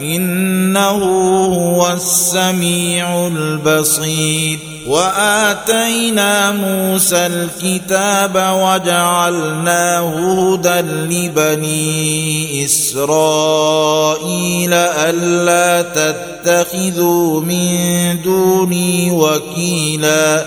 إنه هو السميع البصير. وآتينا موسى الكتاب وجعلناه هدى لبني إسرائيل ألا تتخذوا من دوني وكيلا.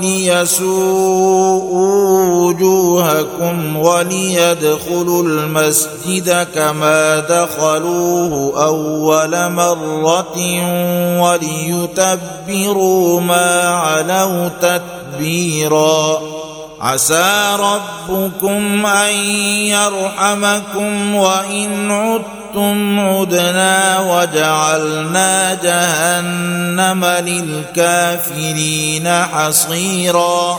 ليسوءوا وجوهكم وليدخلوا المسجد كما دخلوه أول مرة وليتبروا ما علوا تتبيرا عسى ربكم أن يرحمكم وإن عدتم عدنا وجعلنا جهنم للكافرين حصيرا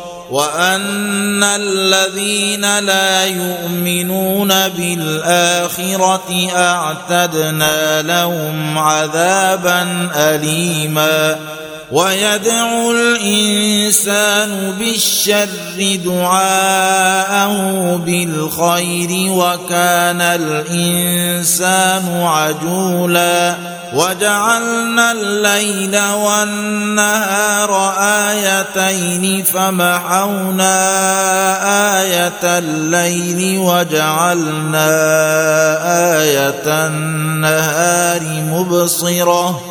وأن الذين لا يؤمنون بالآخرة أعتدنا لهم عذابا اليما. ويدعو الإنسان بالشر دعاءه بالخير وكان الإنسان عجولا. وجعلنا الليل والنهار آيتين فمحونا آية الليل وجعلنا آية النهار مبصرة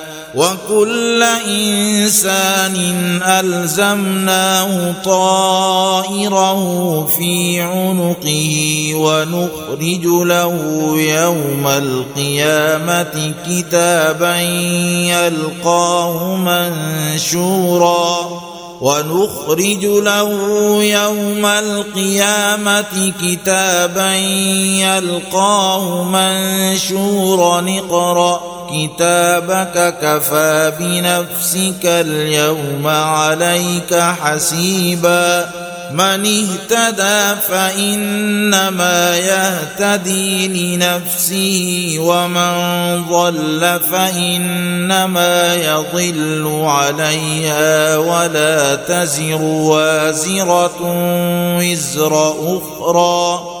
وكل إنسان ألزمناه طائره في عنقه ونخرج له يوم القيامة كتابا يلقاه منشورا ونخرج له يوم القيامة كتابا يلقاه منشورا اقرأ كتابك كفى بنفسك اليوم عليك حسيبا. من اهتدى فإنما يهتدي لنفسه ومن ضل فإنما يضل عليها. ولا تزر وازرة وزر أخرى.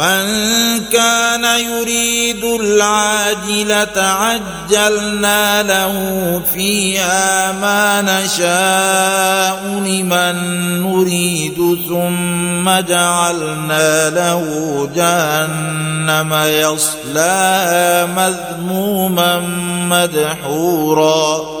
من كان يريد العاجلة عجلنا له فيها ما نشاء لمن نريد ثم جعلنا له جهنم يصلاها مذموما مدحورا.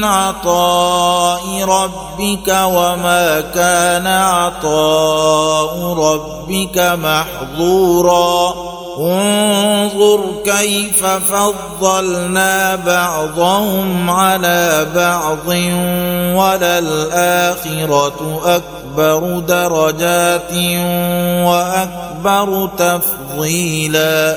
من عطاء ربك وما كان عطاء ربك محظورا. انظر كيف فضلنا بعضهم على بعض وللآخرة أكبر درجات وأكبر تفضيلا.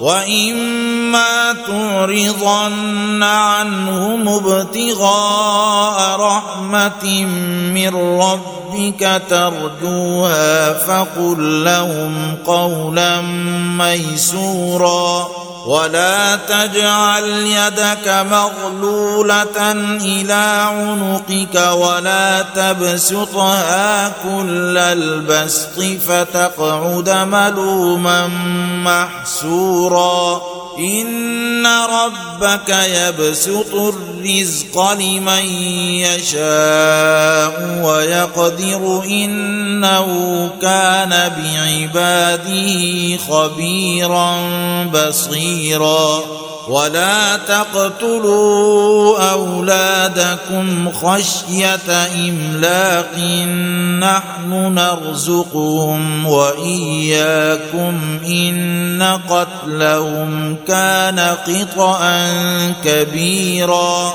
واما تعرضن عنهم ابتغاء رحمه من ربك ترجوها فقل لهم قولا ميسورا ولا تجعل يدك مغلولة إلى عنقك ولا تبسطها كل البسط فتقعد ملوما محسورا إن ربك يبسط الرزق لمن يشاء ويقدر إنه كان بعباده خبيرا بصيرا. ولا تقتلوا أولادكم خشية إملاق. نحن نرزقهم وإياكم. إن قتلهم كان قطا كبيرا.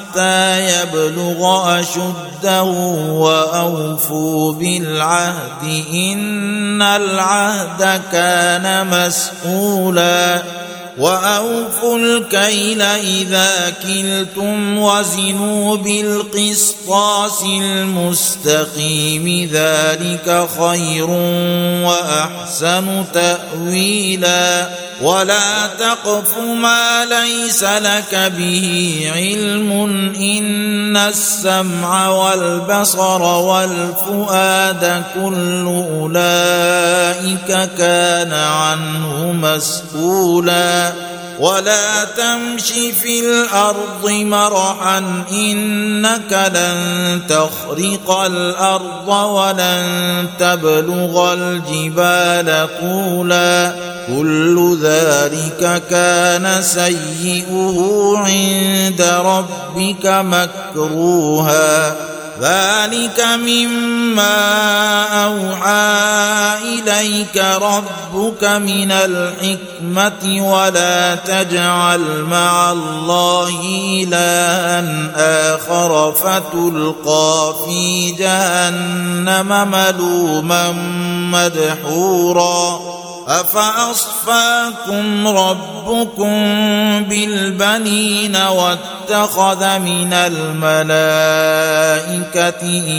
يبلغ أشده وأوفوا بالعهد. إن العهد كان مسؤولا. وأوفوا الكيل إذا كلتم وزنوا بالقسطاس المستقيم. ذلك خير وأحسن تأويلا. ولا تقف ما ليس لك به علم. إن السمع والبصر والفؤاد كل أولئك كان عنه مسؤولا. ولا تمش في الأرض مرحا إنك لن تخرق الأرض ولن تبلغ الجبال طولا. كل ذلك كان سيئه عند ربك مكروها. ذلك مما أوحى إليك ربك من الحكمة ولا تجعل مع الله الها آخر فتلقى في جهنم ملوما مدحورا افاصفاكم ربكم بالبنين واتخذ من الملائكه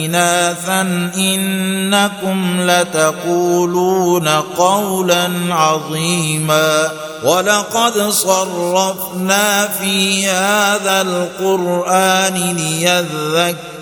اناثا انكم لتقولون قولا عظيما ولقد صرفنا في هذا القران ليذكر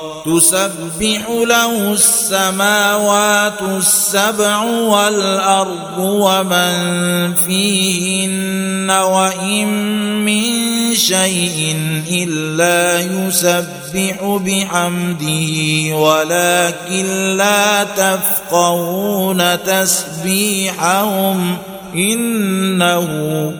تسبح له السماوات السبع والأرض ومن فيهن وإن من شيء إلا يسبح بحمده ولكن لا تفقهون تسبيحهم إنه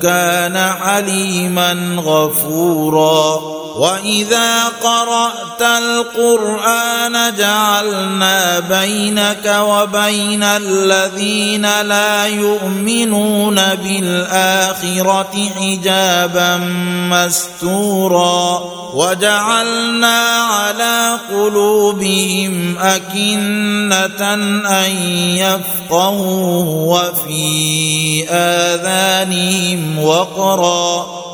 كان حليما غفورا. وإذا قرأت القرآن جعلنا بينك وبين الذين لا يؤمنون بالآخرة حجابا مستورا. وجعلنا على قلوبهم أكنة أن يفقهوا وفي آذانهم وقرا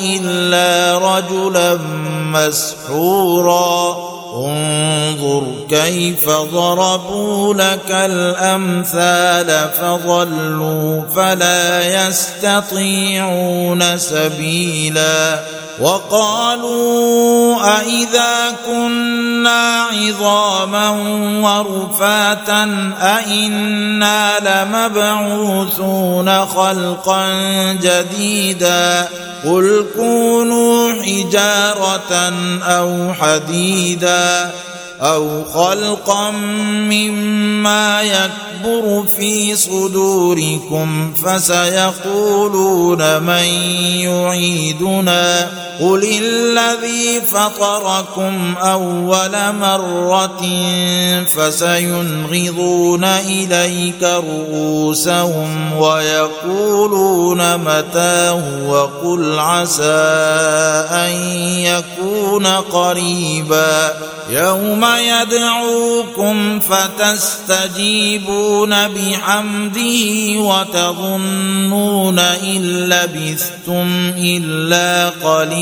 الا رجلا مسحورا انظر كيف ضربوا لك الامثال فضلوا فلا يستطيعون سبيلا وقالوا أإذا كنا عظاما ورفاتا أإنا لمبعوثون خلقا جديدا قل كونوا حجارة أو حديدا أو خلقا مما يكبر في صدوركم فسيقولون من يعيدنا قل الذي فطركم اول مره فسينغضون اليك رؤوسهم ويقولون متاه وقل عسى ان يكون قريبا يوم يدعوكم فتستجيبون بحمده وتظنون ان لبثتم الا قليلا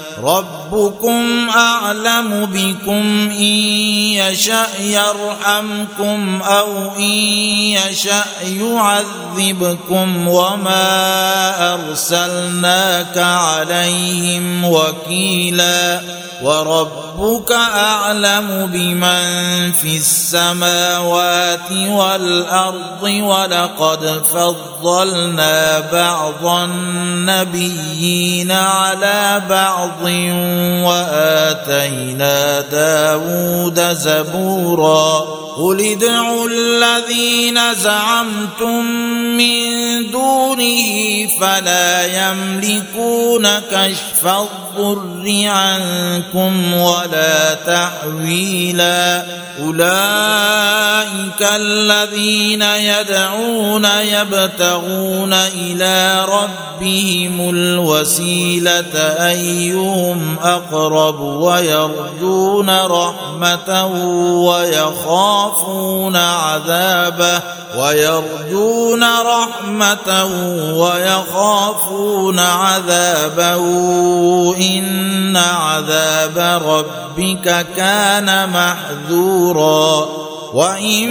ربكم أعلم بكم إن يشأ يرحمكم أو إن يشأ يعذبكم وما أرسلناك عليهم وكيلا وربك أعلم بمن في السماوات والأرض ولقد فضلنا بعض النبيين على بعض وآتينا داود زبورا. قل ادعوا الذين زعمتم من دونه فلا يملكون كشف الضر عنكم ولا تحويلا. أولئك الذين يدعون يبتغون إلى ربهم الوسيلة ايهم أقرب ويرجون رحمته ويخافون عذابه ويرجون رحمته ويخافون عذابه إن عذاب ربك كان محذورا وان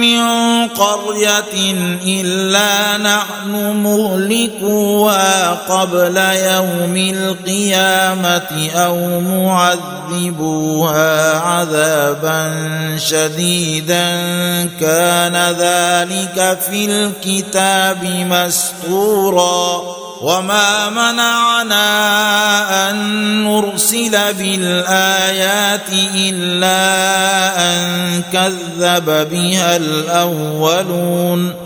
من قريه الا نحن مهلكوها قبل يوم القيامه أو معذبوها عذابا شديدا كان ذلك في الكتاب مستورا وما منعنا ان نرسل بالايات الا ان كذب بها الاولون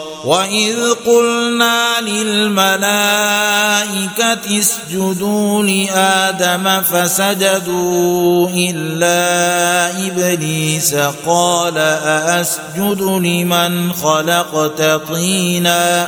واذ قلنا للملائكه اسجدوا لادم فسجدوا الا ابليس قال ااسجد لمن خلقت طينا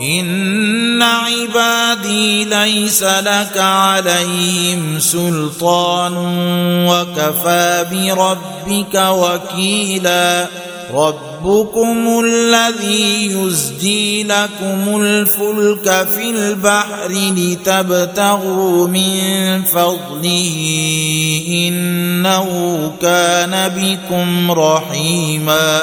ان عبادي ليس لك عليهم سلطان وكفى بربك وكيلا ربكم الذي يزجي لكم الفلك في البحر لتبتغوا من فضله انه كان بكم رحيما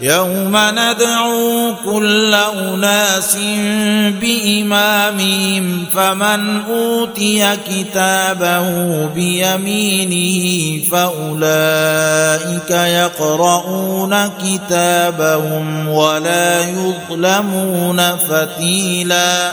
يوم ندعو كل أناس بإمامهم فمن أوتي كتابه بيمينه فأولئك يقرؤون كتابهم ولا يظلمون فتيلا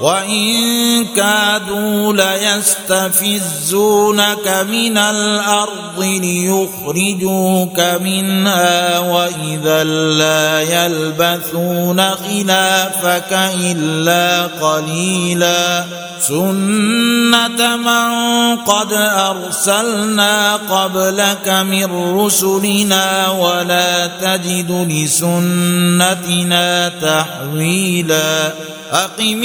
وان كادوا ليستفزونك من الأرض ليخرجوك منها واذا لا يلبثون خلافك الا قليلا سنه من قد ارسلنا قبلك من رسلنا ولا تجد لسنتنا تحويلا أقم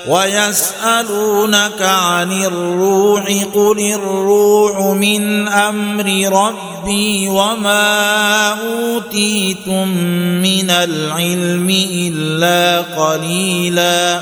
ويسألونك عن الروح قل الروح من أمر ربي وما أوتيتم من العلم إلا قليلا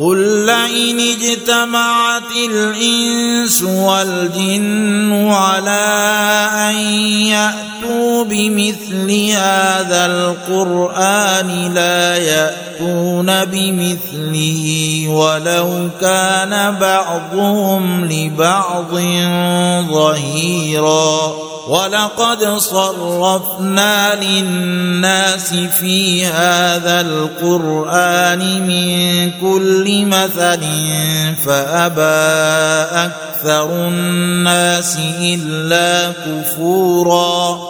قل لئن اجتمعت الانس والجن على ان ياتوا بمثل هذا القرآن لا يأتون بمثله ولو كان بعضهم لبعض ظهيرا. ولقد صرفنا للناس في هذا القرآن من كل مثل فأبى أكثر الناس إلا كفورا.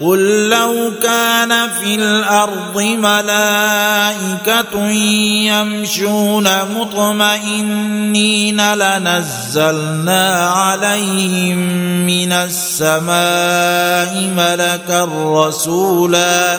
قل لو كان في الأرض ملائكه يمشون مطمئنين لنزلنا عليهم من السماء ملكا رسولا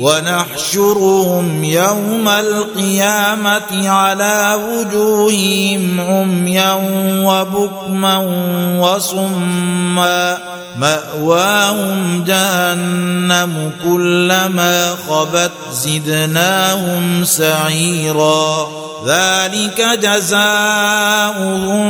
ونحشرهم يوم القيامة على وجوههم عميا وبكما وصما مأواهم جهنم كلما خبت زدناهم سعيرا. ذلك جزاؤهم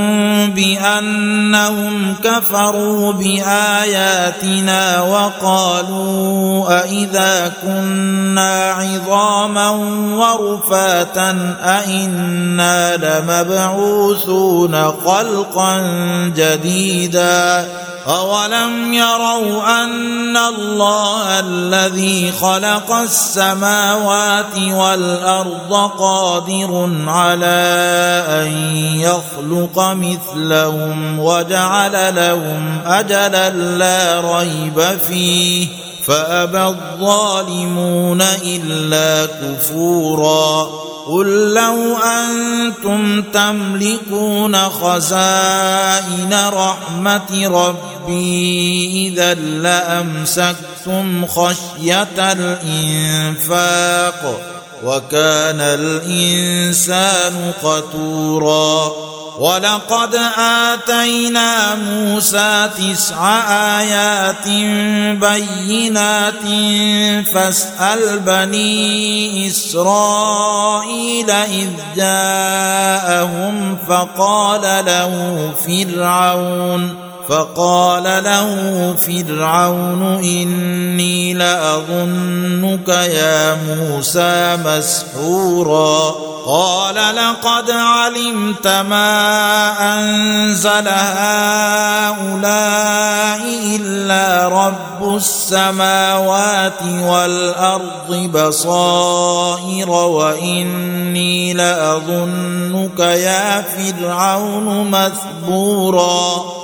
بأنهم كفروا بآياتنا وقالوا أإذا كنا عظاما ورفاتا أإنا لمبعوثون خلقا جديدا. أولم يروا أن الله الذي خلق السماوات والأرض قادر على أن يخلق مثلهم وجعل لهم أجلا لا ريب فيه فأبى الظالمون إلا كفوراً قل لو أنتم تملكون خزائن رحمة ربي إذا لأمسكتم خشية الإنفاق وكان الإنسان قتورا ولقد آتينا موسى تسع آيات بينات فاسأل بني إسرائيل إذ جاءهم فقال له فرعون فقال له فرعون إني لأظنك يا موسى مسحورا. قال لقد علمت ما أنزل هؤلاء إلا رب السماوات والأرض بصائر وإني لأظنك يا فرعون مثبورا.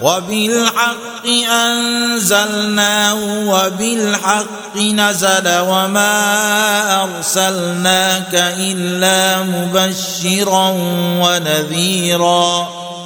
وبالحق أنزلناه وبالحق نزل وما أرسلناك إلا مبشرا ونذيرا.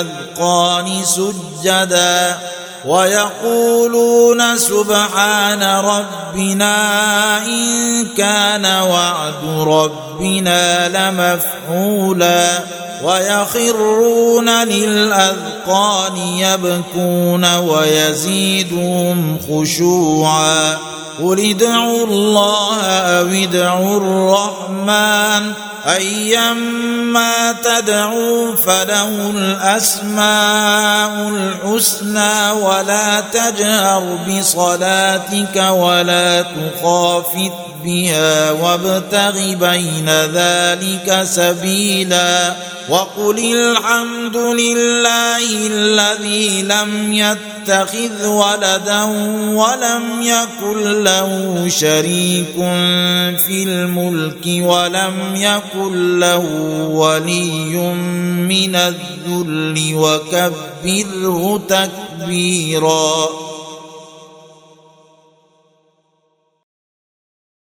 للاذقان سجدا ويقولون سبحان ربنا إن كان وعد ربنا لمفعولا ويخرون للأذقان يبكون ويزيدهم خشوعا قل ادعوا الله أو ادعوا الرحمن ايما تدعوا فله الأسماء الحسنى ولا تجهر بصلاتك ولا تخافت بها وابتغ بين ذلك سبيلا وقل الحمد لله الذي لم يتخذ ولدا ولم يكن له شريك في الملك ولم يكن له ولي من الذل وكبره تكبيرا